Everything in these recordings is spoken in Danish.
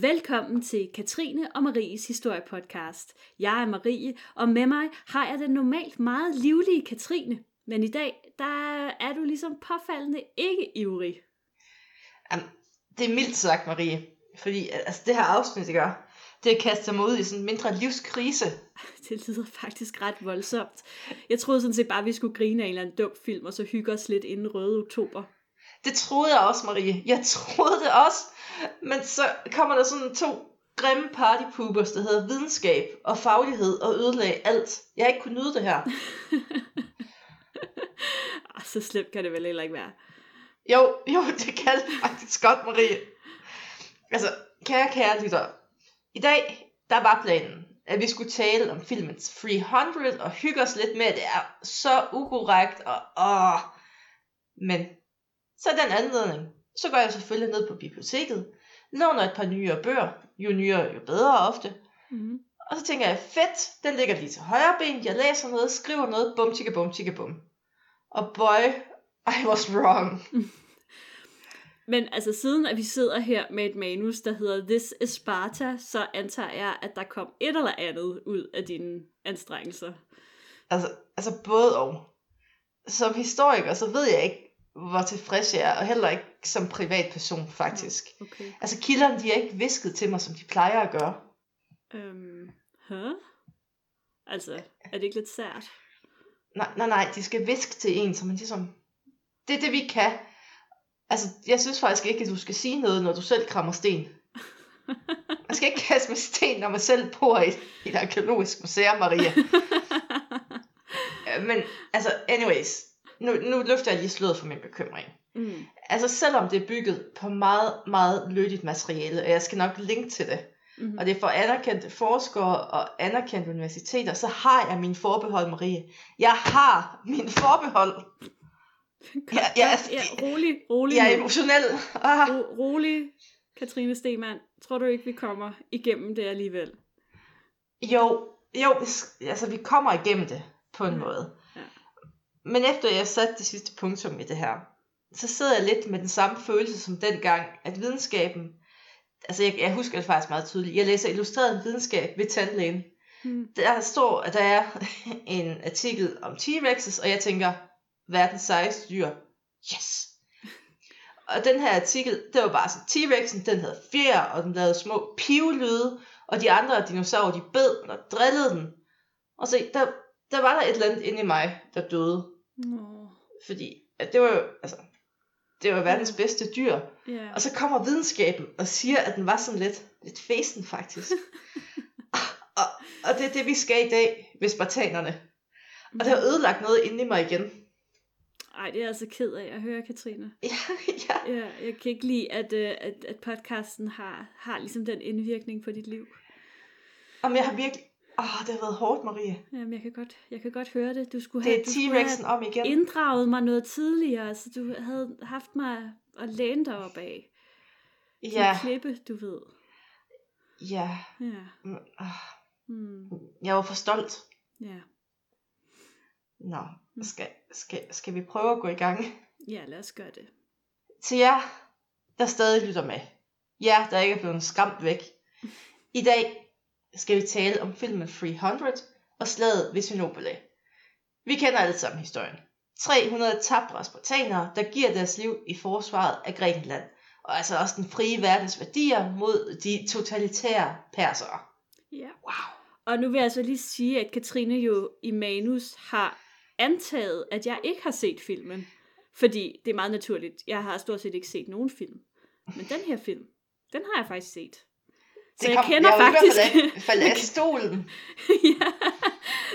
Velkommen til Katrine og Maries historiepodcast. Jeg er Marie, og med mig har jeg den normalt meget livlige Katrine. Men i dag, der er du ligesom påfaldende ikke ivrig. Jamen, det er mildt sagt, Marie. Fordi altså, det her afsnit, det gør, det kaster mig ud i sådan en mindre livskrise. Det lyder faktisk ret voldsomt. Jeg troede sådan set bare, at vi skulle grine af en eller anden dum film, og så hygge os lidt inden røde oktober. Det troede jeg også, Marie. Jeg troede det også. Men så kommer der sådan to grimme partypoopers, der hedder videnskab og faglighed og ødelag alt. Jeg ikke kunnet nyde det her. Ah, så slemt kan det vel heller ikke være. Jo, jo, det kan det faktisk godt, Marie. Altså, kære, kære lytter. I dag, der var planen, at vi skulle tale om filmens 300 og hygge os lidt med, at det er så ukorrekt og åh. Men så den anledning, så går jeg selvfølgelig ned på biblioteket, låner et par nyere bøger, jo nyere jo bedre ofte, Mm-hmm. og så tænker jeg, fedt, den ligger lige til højre ben, jeg læser noget, skriver noget, bum tika bum tika bum. Og boy, I was wrong. Men altså siden at vi sidder her med et manus, der hedder This is Sparta, så antager jeg, at der kom et eller andet ud af dine anstrengelser. Altså, altså både og. Som historiker, så ved jeg ikke, hvor tilfreds jeg er, og heller ikke som privatperson, faktisk. Okay. Altså, kilderne, de er ikke visket til mig, som de plejer at gøre. Øhm, huh? Altså, er det ikke lidt sært? Nej, nej, nej, de skal viske til en, så man ligesom... Det er det, vi kan. Altså, jeg synes faktisk ikke, at du skal sige noget, når du selv krammer sten. Man skal ikke kaste med sten, når man selv bor i, i et arkeologisk museum, Maria. Øh, Men, altså, anyways. Nu, nu løfter jeg lige sløret for min bekymring. mm. Altså, selvom det er bygget på meget, meget lødigt materiale, og jeg skal nok linke til det, Mm-hmm. og det er for anerkendte forskere og anerkendte universiteter, så har jeg min forbehold, Marie. Jeg har min forbehold. Ja, ja, altså, ja, rolig, rolig. Jeg er emotionel. Ah. Ro- rolig, Katrine Stemann. Tror du ikke, vi kommer igennem det alligevel? Jo, jo, altså vi kommer igennem det på en Ja. måde. Men efter jeg satte det sidste punktum i det her, så sidder jeg lidt med den samme følelse som dengang, at videnskaben, altså jeg, jeg husker det faktisk meget tydeligt, jeg læser illustreret videnskab ved tandlægen. Mm. Der står, at der er en artikel om T-Rexes, og jeg tænker, verdens sejeste dyr. Yes! Og den her artikel, det var bare sådan, T-Rexen, den havde fjer, og den lavede små pivlyde, og de andre dinosaurer, de bed den og drillede den. Og se, der, der var der et eller andet inde i mig, der døde. Nå, Fordi at det var jo, altså, det var verdens bedste dyr. ja. Og så kommer videnskaben og siger, at den var sådan lidt, lidt fesen faktisk. og, og det er det, vi skal i dag ved spartanerne. Og det har ødelagt noget inde i mig igen. Ej, det er jeg altså ked af at høre, Katrine. Ja, ja. Ja, jeg kan ikke lide, at, øh, at, at podcasten har, har ligesom den indvirkning på dit liv. Om jeg har virkelig... Åh, det har været hårdt, Marie. Jamen, jeg kan godt, jeg kan godt høre det. Du skulle Det have, er skulle have T-Rexen om igen. inddraget mig noget tidligere, så du havde haft mig at læne dig op af. Ja, en klippe, du ved. ja. Ja. Mm, ah, Hmm. Jeg var for stolt. Ja. Nå, Mm. skal, skal, skal vi prøve at gå i gang? ja, lad os gøre det. Til jer, der stadig lytter med. Jer, der ikke er blevet skræmt væk. I dag skal vi tale om filmen 300 og slaget ved Sinopole. Vi kender alle sammen historien. 300 tabre spartanere, der giver deres liv i forsvaret af Grækenland, og altså også den frie verdens værdier mod de totalitære persere. Ja. Wow. Og nu vil jeg så lige sige, at Katrine jo i manus har antaget, at jeg ikke har set filmen. Fordi det er meget naturligt. Jeg har stort set ikke set nogen film. Men den her film, den har jeg faktisk set. Så jeg kender jeg i hvert faktisk... fald af- faldet af stolen. ja,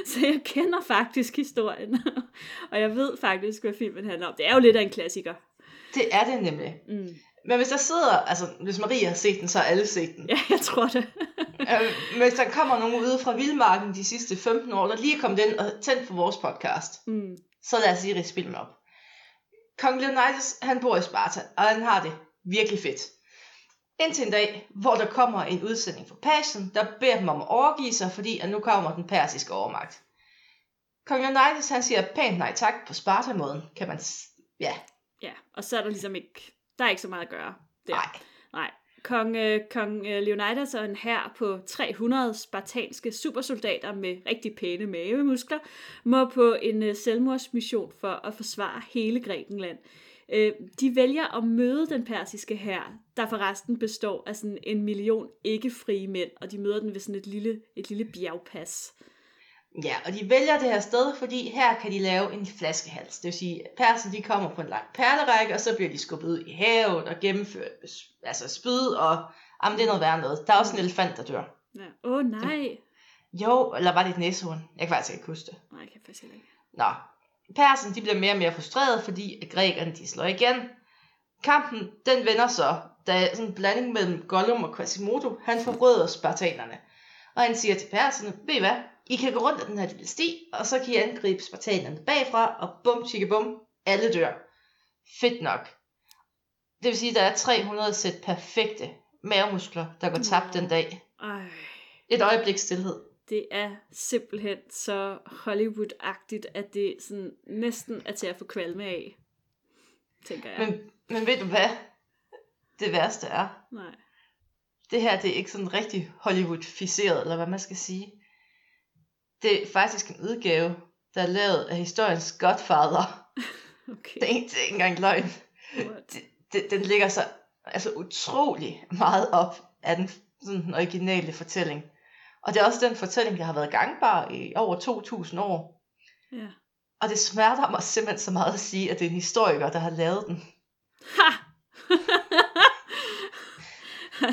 så jeg kender faktisk historien. og jeg ved faktisk, hvad filmen handler om. Det er jo lidt af en klassiker. Det er det nemlig. Mm. Men hvis der sidder, altså hvis Maria har set den, så har alle set den. Ja, jeg tror det. Øh, hvis der kommer nogen ude fra Vildmarken de sidste 15 år, der lige kommet ind og tændt for vores podcast, mm. så lad os lige ridse filmen op. Kong Leonidas, han bor i Sparta, og han har det virkelig fedt. Indtil en dag, hvor der kommer en udsending fra Persien, der beder dem om at overgive sig, fordi at nu kommer den persiske overmagt. Kong Leonidas, han siger pænt nej tak på Sparta-måden, kan man... Ja, Ja, og så er der ligesom ikke... Der er ikke så meget at gøre. Der. nej. Nej. Kong, øh, kong øh, Leonidas og en hær på 300 spartanske supersoldater med rigtig pæne mavemuskler må på en øh, selvmordsmission for at forsvare hele Grækenland. Øh, de vælger at møde den persiske hær, der forresten består af sådan en million ikke-frie mænd, og de møder den ved sådan et lille, et lille bjergpas. Ja, og de vælger det her sted, fordi her kan de lave en flaskehals. Det vil sige, at persen de kommer på en lang perlerække, og så bliver de skubbet ud i havet og gennemført altså spyd, og jamen, det er noget værre noget. Der er også en elefant, der dør. Ja. Åh oh, nej. Jo, eller var det et næsehorn? Jeg kan faktisk ikke huske det. Nej, jeg kan faktisk ikke. Nå, persen de bliver mere og mere frustreret, fordi grækerne de slår igen. Kampen, den vender så, da sådan en blanding mellem Gollum og Quasimodo, han forrøder spartanerne. Og han siger til perserne, ved I hvad, I kan gå rundt af den her lille sti, og så kan I angribe spartanerne bagfra, og bum, tjekke bum, alle dør. Fedt nok. Det vil sige, at der er 300 sæt perfekte mavemuskler, der går tabt den dag. Et øjeblik stillhed. Det er simpelthen så Hollywood-agtigt, at det sådan næsten er til at få kvalme af, tænker jeg. Men, men ved du hvad? Det værste er, Nej. det her det er ikke sådan rigtig Hollywood-ficeret, eller hvad man skal sige. Det er faktisk en udgave, der er lavet af historiens Godfather. Okay. Det er ikke, det er ikke engang løgn. What? Det, den ligger så altså utrolig meget op af den, sådan den originale fortælling. Og det er også den fortælling, der har været gangbar i over 2000 år. Ja. Og det smerter mig simpelthen så meget at sige, at det er en historiker, der har lavet den. Ha!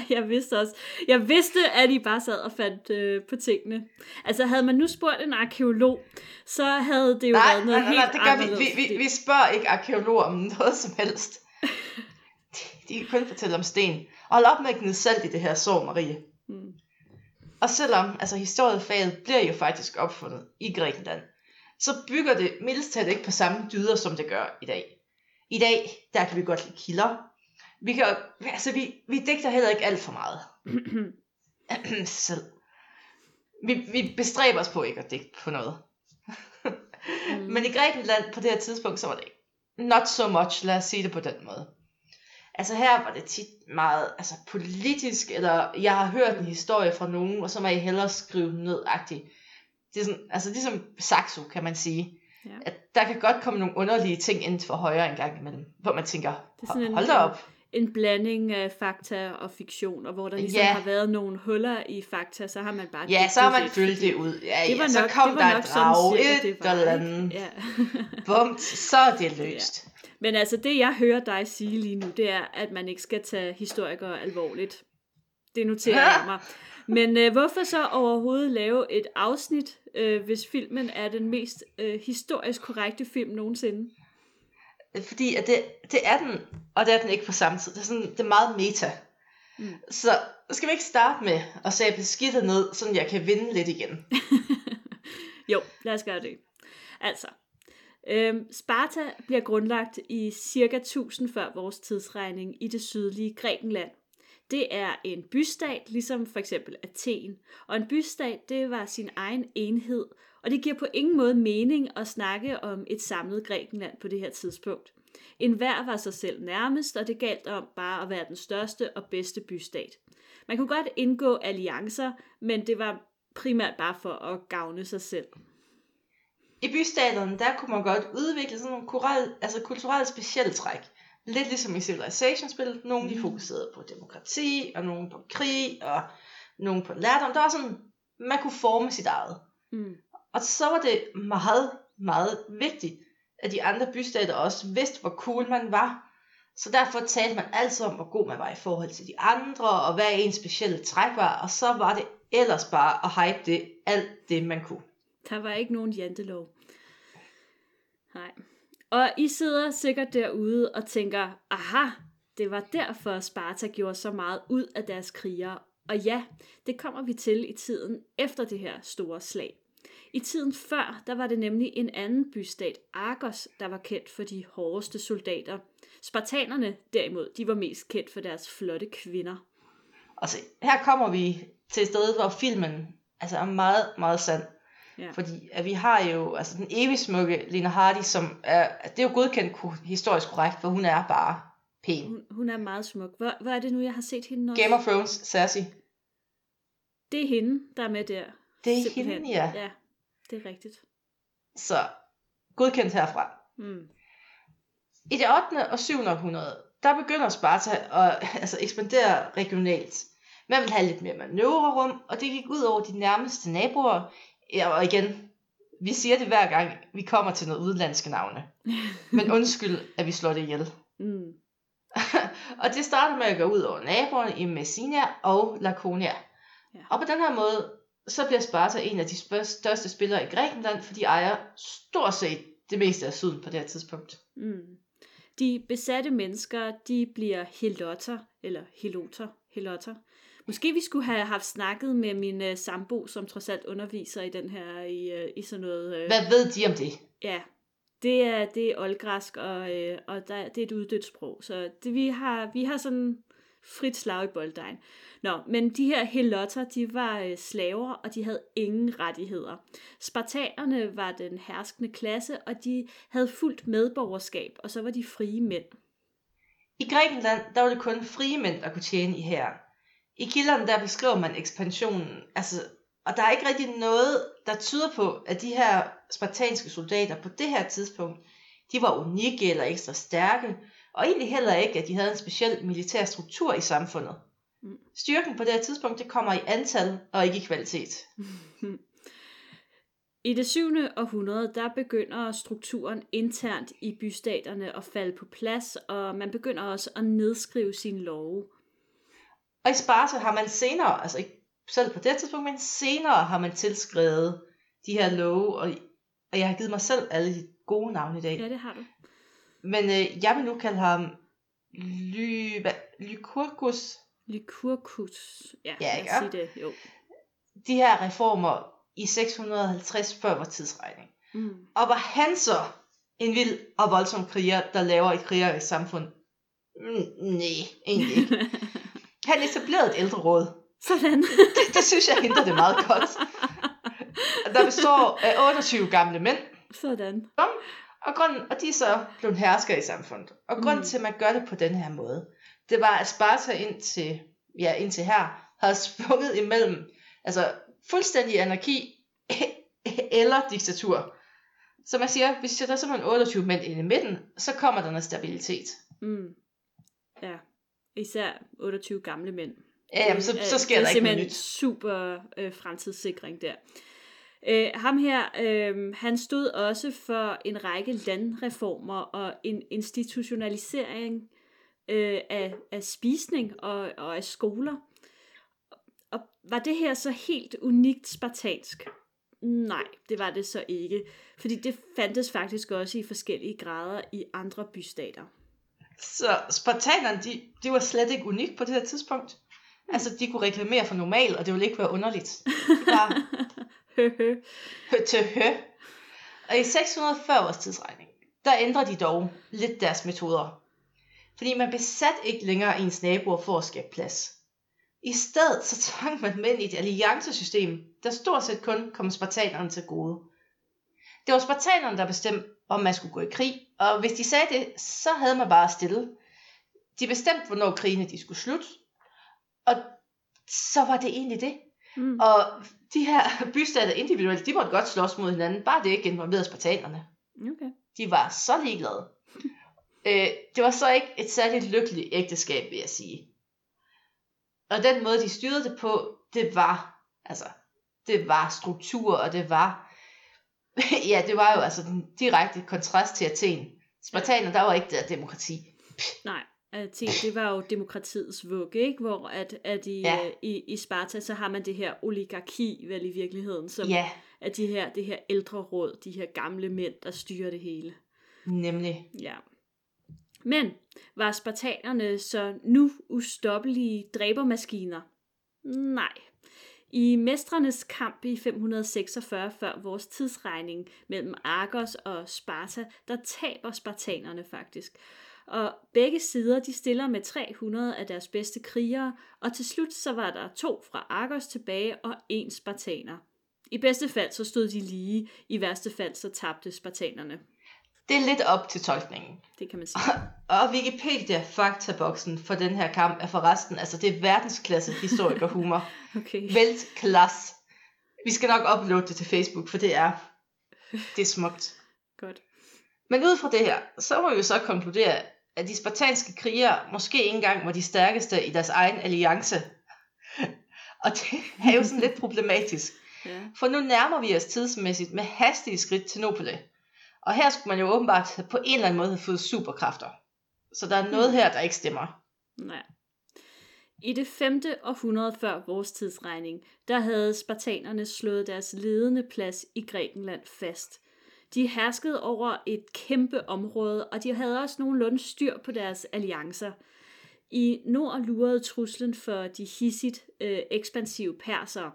jeg vidste også. Jeg vidste, at I bare sad og fandt øh, på tingene. Altså, havde man nu spurgt en arkeolog, så havde det jo Nej, været noget nej, nej, helt nej, det gør vi. Vi, vi, vi spørger ikke arkeologer om noget som helst. De, de kan kun fortælle om sten. Og hold op med at gnide salt i det her sår, Marie. Mm. Og selvom altså, historiefaget bliver jo faktisk opfundet i Grækenland, så bygger det mildest talt ikke på samme dyder, som det gør i dag. I dag, der kan vi godt lide kilder. Vi, kan, altså, vi, vi digter heller ikke alt for meget. Selv. Vi, vi bestræber os på ikke at digte på noget. Mm. Men i Grækenland på det her tidspunkt, så var det not so much, lad os sige det på den måde. Altså her var det tit meget altså, politisk, eller jeg har hørt en historie fra nogen, og så må jeg hellere skrive den ned -agtigt. Det er sådan, altså ligesom Saxo, kan man sige. Ja. At der kan godt komme nogle underlige ting ind for højre en gang imellem, hvor man tænker, Det er sådan hold da op. En blanding af fakta og fiktion, og hvor der ligesom Ja. har været nogle huller i fakta, så har man bare... Ja, så har man fyldt det ud. Ja, Det var ja, så nok, kom det var der nok et drag, et eller andet. Ja. Bum, så er det løst. Men altså, det jeg hører dig sige lige nu, det er, at man ikke skal tage historikere alvorligt. Det noterer jeg mig. Men øh, hvorfor så overhovedet lave et afsnit, øh, hvis filmen er den mest øh, historisk korrekte film nogensinde? Fordi at det, det er den, og det er den ikke på samme tid. Det er, sådan, det er meget meta. Mm. Så skal vi ikke starte med at sable skidtet ned, så jeg kan vinde lidt igen. Jo, lad os gøre det. Altså, øhm, Sparta bliver grundlagt i cirka 1000 før vores tidsregning i det sydlige Grækenland. Det er en bystat, ligesom for eksempel Athen. Og en bystat, det var sin egen enhed, og det giver på ingen måde mening at snakke om et samlet Grækenland på det her tidspunkt. En hver var sig selv nærmest, og det galt om bare at være den største og bedste bystat. Man kunne godt indgå alliancer, men det var primært bare for at gavne sig selv. I bystaterne, der kunne man godt udvikle sådan nogle kural, altså kulturelle specialtræk. Lidt ligesom i Civilization-spillet. Nogle de Mm. fokuserede på demokrati, og nogle på krig, og nogle på lærdom. Der var sådan, man kunne forme sit eget. Mm. Og så var det meget, meget vigtigt, at de andre bystater også vidste, hvor cool man var. Så derfor talte man altid om, hvor god man var i forhold til de andre, og hvad ens specielle træk var. Og så var det ellers bare at hype det, alt det man kunne. Der var ikke nogen jantelov. Nej. Og I sidder sikkert derude og tænker, aha, det var derfor Sparta gjorde så meget ud af deres krigere. Og ja, det kommer vi til i tiden efter det her store slag. I tiden før, der var det nemlig en anden bystat, Argos, der var kendt for de hårdeste soldater. Spartanerne derimod, de var mest kendt for deres flotte kvinder. Og se, her kommer vi til et sted, hvor filmen altså er meget, meget sand. Ja. Fordi at vi har jo altså den evig smukke Lena Hardy, som er, det er jo godkendt historisk korrekt, for hun er bare pæn. Hun, hun er meget smuk. Hvor, hvor er det nu, jeg har set hende også? Game of Thrones, Cersei. Det er hende, der er med der. Det er Simpelthen. hende, ja. Ja, det er rigtigt. Så godkendt herfra. Mm. I det 8. og 7. århundrede, der begynder Sparta at altså, ekspandere regionalt. Man vil have lidt mere manøvrerum, og det gik ud over de nærmeste naboer. Ja, og igen, vi siger det hver gang, vi kommer til noget udenlandske navne. Men undskyld, at vi slår det ihjel. Mm. og det starter med at gå ud over naboerne i Messina og Laconia. Ja. Og på den her måde, så bliver Sparta en af de største spillere i Grækenland, for de ejer stort set det meste af syden på det her tidspunkt. Mm. De besatte mennesker, de bliver helotter, eller heloter, helotter. Måske vi skulle have haft snakket med min uh, sambo, som trods alt underviser i den her, i, uh, i sådan noget... Uh, Hvad ved de om det? Ja, det er, det er oldgræsk, og, øh, og der, det er et uddødt sprog. Så det, vi, har, vi har sådan frit slag i bolddejen. Nå, men de her helotter, de var øh, slaver, og de havde ingen rettigheder. Spartanerne var den herskende klasse, og de havde fuldt medborgerskab, og så var de frie mænd. I Grækenland, der var det kun frie mænd, der kunne tjene i her. I kilderne, der beskriver man ekspansionen, altså, og der er ikke rigtig noget, der tyder på, at de her spartanske soldater på det her tidspunkt, de var unikke eller ekstra stærke, og egentlig heller ikke, at de havde en speciel militær struktur i samfundet. Mm. Styrken på det her tidspunkt, det kommer i antal og ikke i kvalitet. I det 7. århundrede, der begynder strukturen internt i bystaterne at falde på plads, og man begynder også at nedskrive sine love. Og i Sparta har man senere, altså ikke selv på det tidspunkt, men senere har man tilskrevet de her love, og, og jeg har givet mig selv alle de gode navne i dag. Ja, det har du. Men øh, jeg vil nu kalde ham Ly, hvad, Lycurgus. Lycurgus. Ja, Ja, ikke? sige det. Jo. De her reformer i 650 før vores tidsregning. Mm. Og var han så en vild og voldsom kriger, der laver et krigerisk samfund? Mm, nej, egentlig ikke. Han etablerede et ældre råd. Sådan. Det, det synes jeg henter det meget godt. Der består af 28 gamle mænd, Sådan. og, grunden, og de er så blevet herskere i samfundet. Og grunden Mm. til, at man gør det på den her måde, det var, at Sparta indtil, ja, indtil her havde sprunget imellem altså fuldstændig anarki eller diktatur. Så man siger, hvis der er simpelthen 28 mænd inde i midten, så kommer der noget stabilitet. Mm. Ja. Især 28 gamle mænd. Ja, jamen, så, er- så sker det der er ikke noget nyt. super øh, fremtidssikring der. Øh, ham her, øh, han stod også for en række landreformer og en institutionalisering øh, af, af spisning og, og af skoler. Og var det her så helt unikt spartansk? Nej, det var det så ikke. Fordi det fandtes faktisk også i forskellige grader i andre bystater. Så spartanerne, de, de var slet ikke unik på det her tidspunkt. Altså, de kunne reklamere for normal, og det ville ikke være underligt. Høhø. hø til hø. Og i 640 års tidsregning, der ændrer de dog lidt deres metoder. Fordi man besat ikke længere ens naboer for at skabe plads. I stedet så tvang man mænd i et alliancesystem, der stort set kun kom spartanerne til gode. Det var spartanerne, der bestemte, om man skulle gå i krig, og hvis de sagde det, så havde man bare stille. De bestemte, hvornår krigene de skulle slutte, og så var det egentlig det. Mm. Og de her bystater individuelt, de måtte godt slås mod hinanden, bare det ikke involverede spartanerne. Okay. De var så ligeglade. øh, det var så ikke et særligt lykkeligt ægteskab, vil jeg sige. Og den måde, de styrede det på, det var, altså, det var struktur, og det var, ja, det var jo altså den direkte kontrast til Athen. Spartaner, der var ikke der demokrati. Nej, Athen, det var jo demokratiets vugge, ikke? Hvor at, at i, Ja. i, i Sparta, så har man det her oligarki, vel i virkeligheden, som Ja, er de her, det her ældre råd, de her gamle mænd, der styrer det hele. nemlig. Ja. Men var spartanerne så nu ustoppelige dræbermaskiner? Nej. I mestrenes kamp i 546 før vores tidsregning mellem Argos og Sparta, der taber spartanerne faktisk. Og begge sider de stiller med 300 af deres bedste krigere, og til slut så var der to fra Argos tilbage og en spartaner. I bedste fald så stod de lige, i værste fald så tabte spartanerne det er lidt op til tolkningen. Det kan man sige. Og Wikipedia faktaboksen for den her kamp er forresten, altså det er verdensklasse historikerhumor. Okay. Weltklasse. Vi skal nok uploade det til Facebook, for det er, det er smukt. Godt. Men ud fra det her, så må vi jo så konkludere, at de spartanske krigere måske ikke engang var de stærkeste i deres egen alliance. Og det er jo sådan lidt problematisk. Ja. For nu nærmer vi os tidsmæssigt med hastige skridt til Nopole. Og her skulle man jo åbenbart på en eller anden måde have fået superkræfter. Så der er noget her, der ikke stemmer. Nej. I det 5. århundrede før vores tidsregning, der havde spartanerne slået deres ledende plads i Grækenland fast. De herskede over et kæmpe område, og de havde også nogenlunde styr på deres alliancer. I nord lurede truslen for de hissigt øh, ekspansive persere.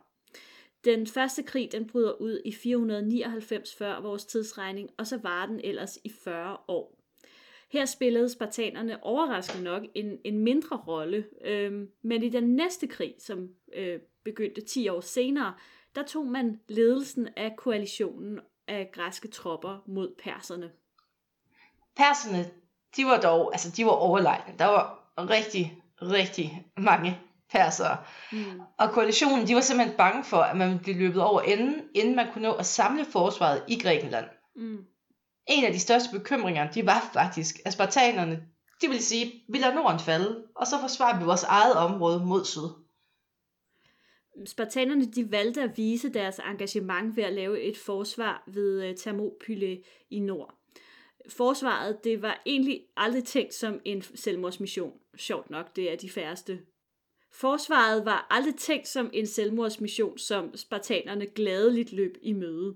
Den første krig den bryder ud i 499 før vores tidsregning, og så var den ellers i 40 år. Her spillede spartanerne overraskende nok en, en mindre rolle, øhm, men i den næste krig, som øh, begyndte 10 år senere, der tog man ledelsen af koalitionen af græske tropper mod perserne. Perserne, de var dog, altså de var overlegne. Der var rigtig, rigtig mange persere. Mm. Og koalitionen, de var simpelthen bange for, at man ville blive løbet over enden, inden man kunne nå at samle forsvaret i Grækenland. Mm. En af de største bekymringer, de var faktisk, at spartanerne, de ville sige, vi lader Norden falde, og så forsvarer vi vores eget område mod syd. Spartanerne de valgte at vise deres engagement ved at lave et forsvar ved øh, Thermopylæ i nord. Forsvaret det var egentlig aldrig tænkt som en selvmordsmission. Sjovt nok, det er de færreste. Forsvaret var aldrig tænkt som en selvmordsmission, som spartanerne gladeligt løb i møde.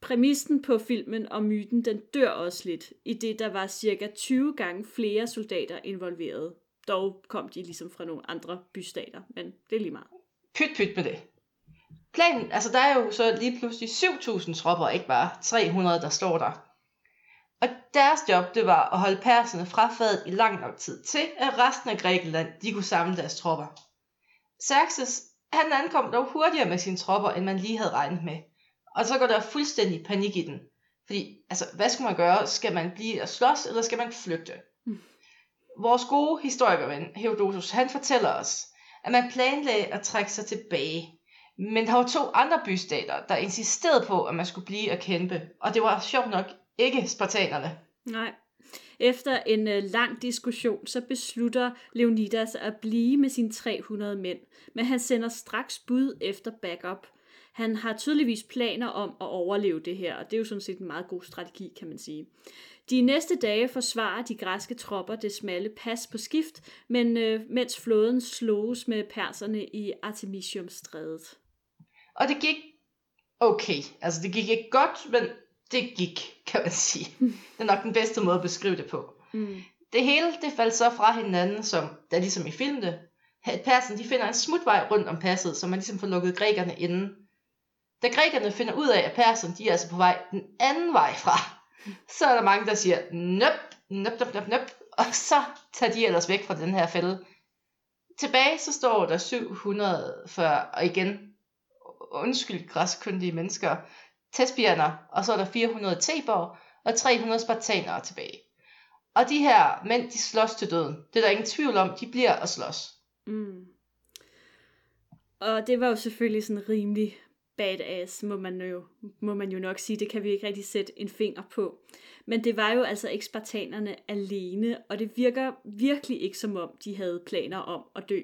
Præmissen på filmen og myten, den dør også lidt, i det der var cirka 20 gange flere soldater involveret. Dog kom de ligesom fra nogle andre bystater, men det er lige meget. Pyt pyt med det. Planen, altså der er jo så lige pludselig 7.000 tropper, ikke bare 300, der står der. Og deres job, det var at holde perserne fra fadet i lang nok tid til, at resten af Grækenland, de kunne samle deres tropper. Xerxes, han ankom dog hurtigere med sine tropper, end man lige havde regnet med. Og så går der fuldstændig panik i den. Fordi, altså, hvad skal man gøre? Skal man blive og slås, eller skal man flygte? Mm. Vores gode historikerven, Herodotus, han fortæller os, at man planlagde at trække sig tilbage. Men der var to andre bystater, der insisterede på, at man skulle blive og kæmpe. Og det var sjovt nok ikke spartanerne. Nej. Efter en øh, lang diskussion, så beslutter Leonidas at blive med sine 300 mænd, men han sender straks bud efter backup. Han har tydeligvis planer om at overleve det her, og det er jo sådan set en meget god strategi, kan man sige. De næste dage forsvarer de græske tropper det smalle pas på skift, men øh, mens flåden sloges med perserne i Artemisium-strædet. Og det gik okay. Altså det gik ikke godt, men det gik, kan man sige. Det er nok den bedste måde at beskrive det på. Mm. Det hele, det faldt så fra hinanden, som der ligesom i filmene. At persen, de finder en smutvej rundt om passet, så man ligesom får lukket grækerne inden. Da grækerne finder ud af, at perserne, de er altså på vej den anden vej fra, så er der mange, der siger, nøp, nøp, nøp, nøp, nøp, og så tager de ellers væk fra den her fælde. Tilbage så står der 740, og igen, undskyld græskyndige mennesker, tespianer, og så er der 400 teber og 300 spartanere tilbage. Og de her mænd, de slås til døden. Det er der ingen tvivl om, de bliver at slås. Mm. Og det var jo selvfølgelig sådan rimelig badass, må man, jo, må man jo nok sige. Det kan vi ikke rigtig sætte en finger på. Men det var jo altså ikke spartanerne alene, og det virker virkelig ikke som om, de havde planer om at dø.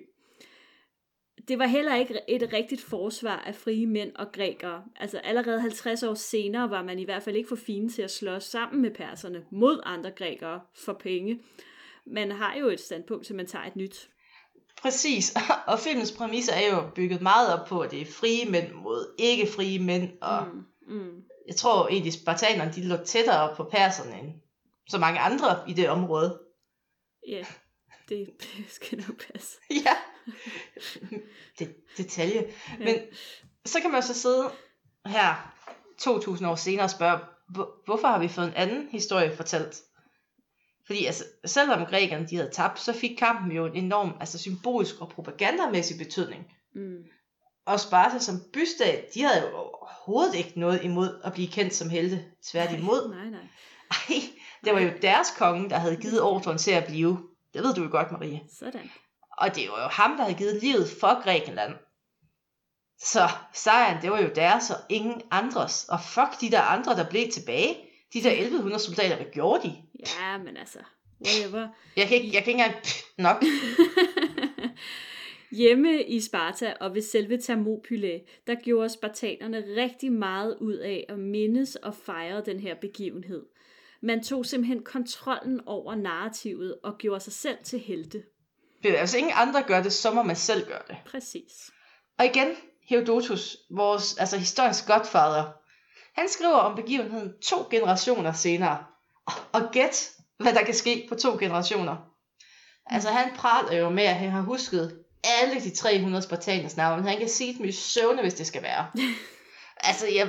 Det var heller ikke et rigtigt forsvar af frie mænd og grækere. Altså allerede 50 år senere var man i hvert fald ikke for fine til at slås sammen med perserne mod andre grækere for penge. Man har jo et standpunkt, til man tager et nyt. Præcis, og filmens præmisser er jo bygget meget op på, at det er frie mænd mod ikke frie mænd, og Mm, mm. jeg tror egentlig, spartanerne de lå tættere på perserne end så mange andre i det område. Ja, det skal nok passe. ja, det, detalje. Men så kan man så sidde her 2000 år senere og spørge, hvor- hvorfor har vi fået en anden historie fortalt? Fordi altså, selvom grækerne de havde tabt, så fik kampen jo en enorm altså, symbolisk og propagandamæssig betydning. Mm. Og Sparta som bystat, de havde jo overhovedet ikke noget imod at blive kendt som helte. Tværtimod. Nej, nej. Ej, det var jo deres konge, der havde givet ordren til at blive. Det ved du jo godt, Marie. Sådan. Og det var jo ham, der havde givet livet for Grækenland. Så sejren, det var jo deres og ingen andres. Og fuck de der andre, der blev tilbage. De der 1100 soldater, hvad gjorde de? Ja, men altså, whatever. Jeg kan ikke, jeg kan ikke engang nok. Hjemme i Sparta og ved selve Thermopylæ, der gjorde spartanerne rigtig meget ud af at mindes og fejre den her begivenhed. Man tog simpelthen kontrollen over narrativet og gjorde sig selv til helte. Hvis ingen andre gør det, så må man selv gøre det. Præcis. Og igen, Herodotus, vores, altså historiens godfather, han skriver om begivenheden to generationer senere. Og, gæt, hvad der kan ske på to generationer. Altså han praler jo med, at han har husket alle de 300 spartaners navne. Han kan sige dem i søvne, hvis det skal være. altså, ja,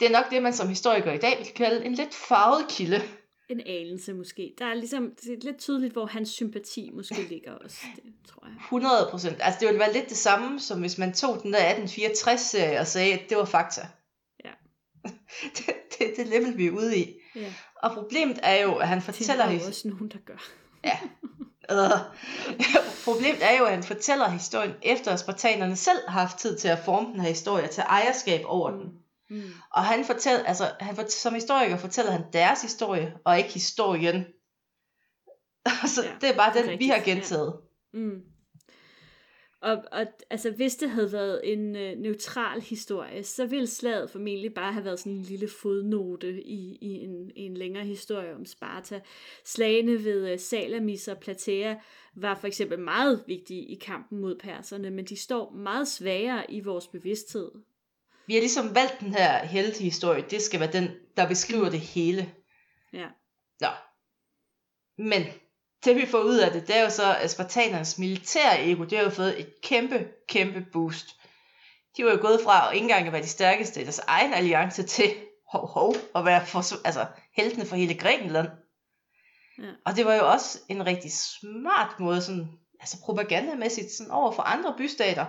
det er nok det, man som historiker i dag vil kalde en lidt farvet kilde. En anelse måske. Der er ligesom det er lidt tydeligt, hvor hans sympati måske ligger også, det tror jeg. 100 procent. Altså, det ville være lidt det samme, som hvis man tog den der 1864-serie og sagde, at det var fakta. Ja. det, det, det level, vi er ude i. Ja. Og problemet er jo, at han Det fortæller... er der jo også nogen, der gør. Ja. Øh. Problemet er jo, at han fortæller historien, efter at spartanerne selv har haft tid til at forme den her historie, til ejerskab over den. Mm. Og han fortæller, altså, han, fort- som historiker fortæller han deres historie, og ikke historien. så Ja, det er bare det er den, vi har rigtigt, ja. gentaget. Mm. Og, og altså, hvis det havde været en øh, neutral historie, så ville slaget formentlig bare have været sådan en lille fodnote i, i, en, i en længere historie om Sparta. Slagene ved øh, Salamis og Platea var for eksempel meget vigtige i kampen mod perserne, men de står meget svagere i vores bevidsthed. Vi har ligesom valgt den her heltehistorie. Det skal være den, der beskriver det hele. Ja. Nå. Men det vi får ud af det, det er jo så, at spartanernes militære ego, det har jo fået et kæmpe, kæmpe boost. De var jo gået fra at ikke engang at være de stærkeste i deres egen alliance til, hov, hov, at være for, altså, heltene for hele Grækenland. Ja. Og det var jo også en rigtig smart måde, sådan, altså propagandamæssigt, sådan over for andre bystater.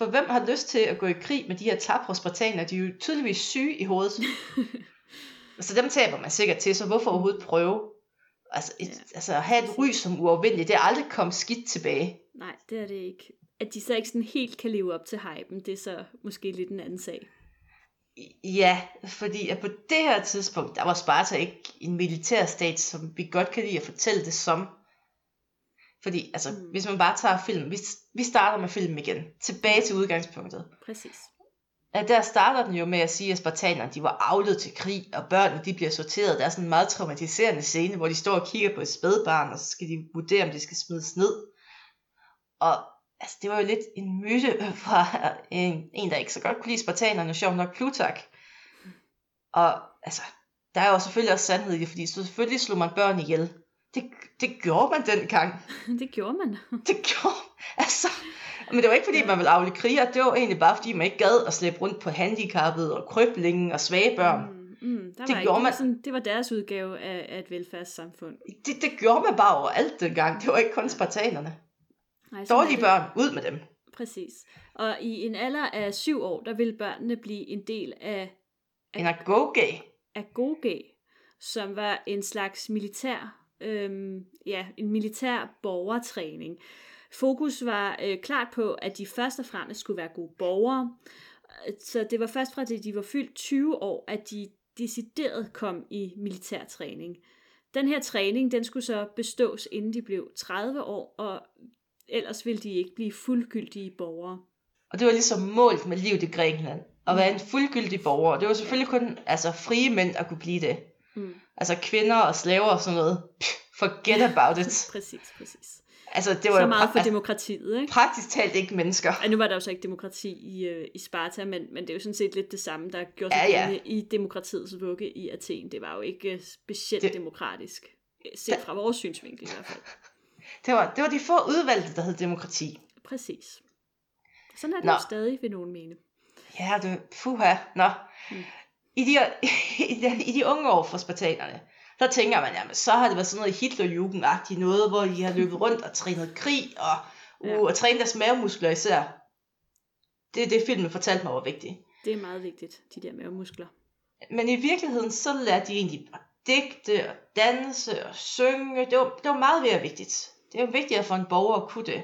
For hvem har lyst til at gå i krig med de her tapre spartaner? De er jo tydeligvis syge i hovedet. så dem taber man sikkert til, så hvorfor overhovedet prøve? Altså, et, Ja. altså at have et ry som uovervindeligt, det er aldrig kommet skidt tilbage. Nej, det er det ikke. At de så ikke sådan helt kan leve op til hypen, det er så måske lidt en anden sag. Ja, fordi at på det her tidspunkt, der var Sparta ikke en militærstat, som vi godt kan lide at fortælle det som. Fordi, altså, Mm. hvis man bare tager film, vi, vi starter med filmen igen, tilbage til udgangspunktet. Præcis. At der starter den jo med at sige, at spartanerne, de var avlet til krig, og børnene, de bliver sorteret. Der er sådan en meget traumatiserende scene, hvor de står og kigger på et spædbarn, og så skal de vurdere, om de skal smides ned. Og altså, det var jo lidt en myte fra en, en der ikke så godt kunne lide spartanerne, sjov nok Plutark. Og altså, der er jo selvfølgelig også sandhed i det, fordi så selvfølgelig slog man børn ihjel. Det, det gjorde man dengang. Det gjorde man. Det gjorde, altså. Men det var ikke fordi, man ville afle kriger. Det var egentlig bare fordi, man ikke gad at slæbe rundt på handicappede og krøblingen og svage børn. Mm, mm, der Det var gjorde ikke, man. sådan, det var deres udgave af, af et velfærdssamfund. Det, det gjorde man bare overalt dengang. Det var ikke kun spartanerne. Nej, Dårlige børn, ud med dem. Præcis. Og i en alder af syv år, der vil børnene blive en del af En agoge. Agoge, som var en slags militær, øhm, ja, en militær borgertræning. Fokus var øh, klart på, at de først og fremmest skulle være gode borgere. Så det var først fra det, de var fyldt 20 år, at de decideret kom i militærtræning. Den her træning, den skulle så bestås, inden de blev 30 år, og ellers ville de ikke blive fuldgyldige borgere. Og det var ligesom målt med livet i Grækenland. At være en fuldgyldig borger. Det var selvfølgelig kun altså, frie mænd, der kunne blive det. Mm. Altså kvinder og slaver og sådan noget. Forget about it. Præcis, præcis. Altså, det var Så meget for demokratiet, ikke? praktisk talt ikke mennesker. Ej, nu var der jo så ikke demokrati i, øh, i Sparta, men, men det er jo sådan set lidt det samme, der gjorde sig Ja, ja. i demokratiets vugge i Athen. Det var jo ikke øh, specielt Det- demokratisk, øh, set fra vores synsvinkel i hvert fald. Det var, det var de få udvalgte, der hed demokrati. Præcis. Sådan er det Nå. jo stadig, vil nogen mene. Ja, det fuha. Nå. Mm. I, de, i, de, I de unge år for spartanerne, der tænker man, jamen, så har det været sådan noget Hitlerjugend-agtigt noget, hvor de har løbet rundt og trænet krig, og, uh, Ja. og trænet deres mavemuskler især. Det er det, filmen fortalte mig var vigtigt. Det er meget vigtigt, de der mavemuskler. Men i virkeligheden, så lærte de egentlig digte og danse og synge. Det var, det var meget mere vigtigt. Det er jo vigtigt for en borger at kunne det.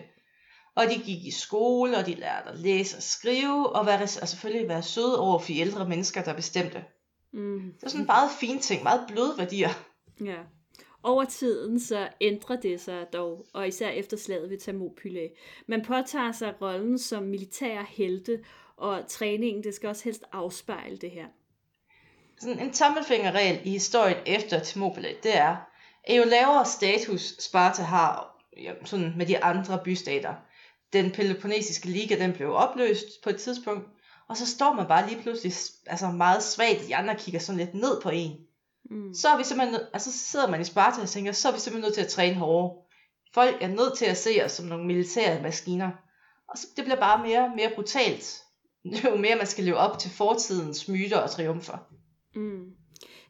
Og de gik i skole, og de lærte at læse og skrive, og, være, og selvfølgelig være søde over for ældre mennesker, der bestemte. Mm. Det var sådan en meget fine ting, meget bløde værdier. Ja. Over tiden så ændrer det sig dog, og især efter slaget ved Thermopylæ. Man påtager sig rollen som militære helte, og træningen det skal også helst afspejle det her. Sådan en tommelfingerregel i historien efter Thermopylæ, det er, at jo lavere status Sparta har sådan med de andre bystater, den Peloponnesiske Liga den blev opløst på et tidspunkt, og så står man bare lige pludselig altså meget svagt, de andre kigger sådan lidt ned på en. Mm. Så er vi simpelthen, altså så sidder man i Sparta og tænker, så er vi simpelthen nødt til at træne hårdere. Folk er nødt til at se os som nogle militære maskiner. Og så, det bliver bare mere mere brutalt, jo mere man skal leve op til fortidens myter og triumfer. Mm.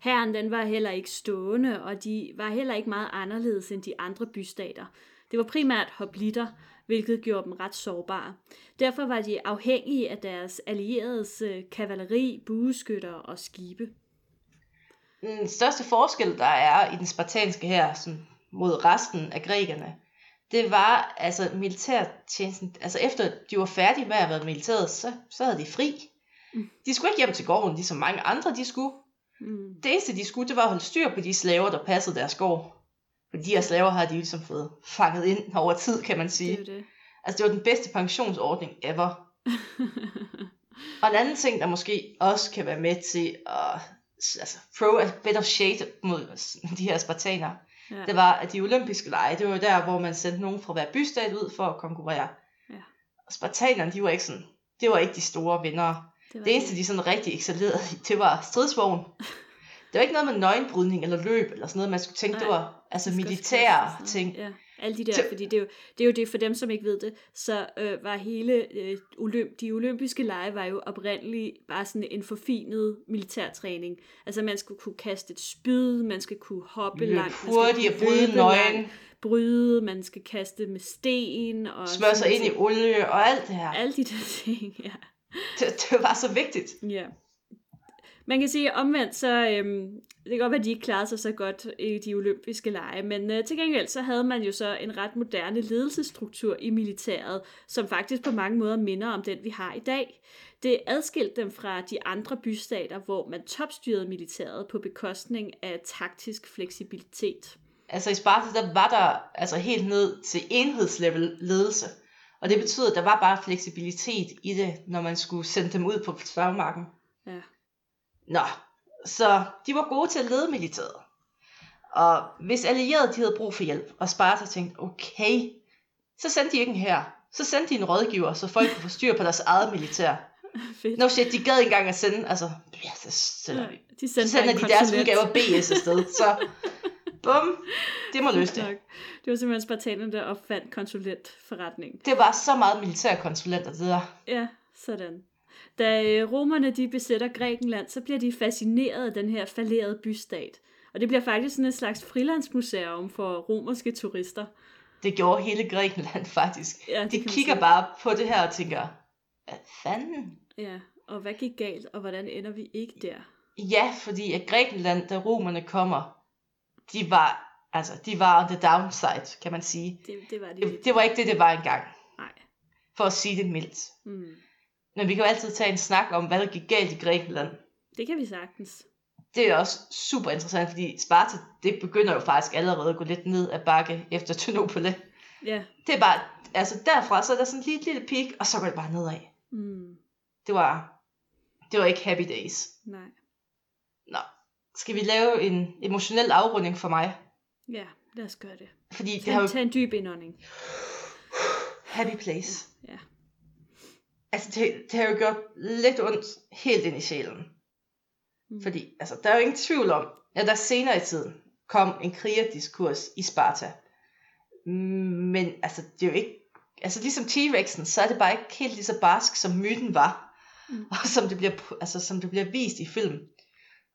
Herren den var heller ikke stående, og de var heller ikke meget anderledes end de andre bystater. Det var primært hoplitter, hvilket gjorde dem ret sårbare. Derfor var de afhængige af deres allieredes øh, kavaleri, bueskytter og skibe. Den største forskel, der er i den spartanske her som mod resten af grækerne, det var altså militærtjenesten. Altså efter de var færdige med at være militæret, så, så havde de fri. Mm. De skulle ikke hjem til gården, ligesom mange andre de skulle. Mm. Det eneste de skulle, det var at holde styr på de slaver, der passede deres gård. For de her slaver har de ligesom fået fanget ind over tid, kan man sige. Det er det. Altså det var den bedste pensionsordning ever. og en anden ting, der måske også kan være med til at altså, throw a bit of shade mod de her spartaner, ja. det var, at de olympiske lege, det var der, hvor man sendte nogen fra hver bystat ud for at konkurrere. Ja. Og spartanerne, de var ikke sådan, det var ikke de store vinder. Det, det eneste, de sådan rigtig excellerede i, det var stridsvogn. det var ikke noget med nøgenbrydning eller løb, eller sådan noget, man skulle tænke, Nej, det var altså militære ting. Ja alle de der, fordi det er, jo, det er jo det for dem, som ikke ved det, så øh, var hele øh, olymp, de olympiske lege var jo oprindeligt bare sådan en forfinet militærtræning. Altså man skulle kunne kaste et spyd, man skal kunne hoppe Løb langt, hurtigt og bryde nøgen. Bryde, man skal kaste med sten. Og Smør sig ind i olie og alt det her. Alle de der ting, ja. Det, det var så vigtigt. Ja. Man kan sige omvendt, så øhm, det kan godt være, at de ikke klarede sig så godt i de olympiske lege, men øh, til gengæld så havde man jo så en ret moderne ledelsesstruktur i militæret, som faktisk på mange måder minder om den, vi har i dag. Det adskilte dem fra de andre bystater, hvor man topstyrede militæret på bekostning af taktisk fleksibilitet. Altså i Sparta, der var der altså helt ned til enhedslevel ledelse. Og det betyder, at der var bare fleksibilitet i det, når man skulle sende dem ud på slagmarken. Ja. Nå, så de var gode til at lede militæret. Og hvis allierede de havde brug for hjælp, og Sparta tænkte, okay, så sendte de ikke en her. Så sendte de en rådgiver, så folk kunne få styr på deres eget militær. Fedt. No shit, de gad ikke engang at sende, altså, ja, så sender vi. De så sender de deres udgaver BS afsted, så bum, det må løse det. Det var simpelthen spartanerne, der opfandt konsulentforretning. Det var så meget militærkonsulenter, det der. Ja, sådan. Da øh, romerne de besætter Grækenland, så bliver de fascineret af den her falderede bystat. Og det bliver faktisk sådan et slags frilandsmuseum for romerske turister. Det gjorde hele Grækenland faktisk. Ja, de kigger sige. bare på det her og tænker, hvad fanden? Ja, og hvad gik galt, og hvordan ender vi ikke der? Ja, fordi at Grækenland, da romerne kommer, de var, altså, de var on the downside, kan man sige. Det, det var de det, det var ikke det, det var engang. Nej. For at sige det mildt. Mm. Men vi kan jo altid tage en snak om, hvad der gik galt i Grækenland. Det kan vi sagtens. Det er også super interessant, fordi Sparta, det begynder jo faktisk allerede at gå lidt ned ad bakke efter Tynopole. Ja. Det er bare, altså derfra, så er der sådan lige et lille peak, og så går det bare nedad. Mm. Det var, det var ikke happy days. Nej. Nå, skal vi lave en emotionel afrunding for mig? Ja, lad os gøre det. Fordi tag, det har jo... Tag en dyb indånding. Happy place. Ja. Altså det, det har jo gjort lidt ondt helt ind i sjælen. Mm. Fordi altså, der er jo ingen tvivl om, at der senere i tiden kom en krigerdiskurs i Sparta. Men altså, det er jo ikke, altså ligesom T-Rexen, så er det bare ikke helt lige så barsk, som myten var. Mm. Og som det, bliver, altså, som det bliver vist i film.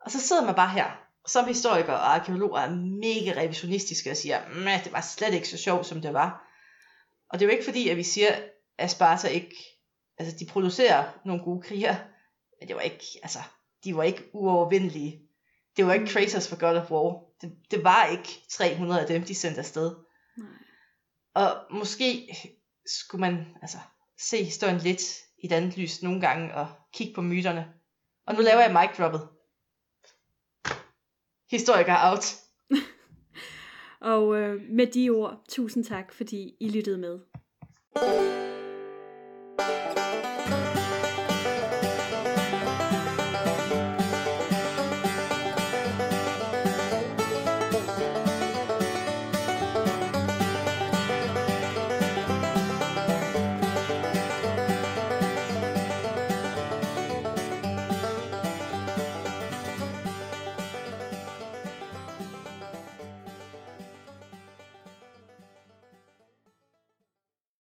Og så sidder man bare her, som historiker og arkeolog er mega revisionistiske og siger, at det var slet ikke så sjovt, som det var. Og det er jo ikke fordi, at vi siger, at Sparta ikke altså de producerer nogle gode kriger, men det var ikke, altså, de var ikke uovervindelige. Det var ikke Mm. Kratos for God of War. Det, det var ikke 300 af dem, de sendte afsted. Nej. Og måske skulle man altså, se historien lidt i et andet lys nogle gange og kigge på myterne. Og nu laver jeg mic droppet. Historiker out. Og øh, med de ord, tusind tak, fordi I lyttede med.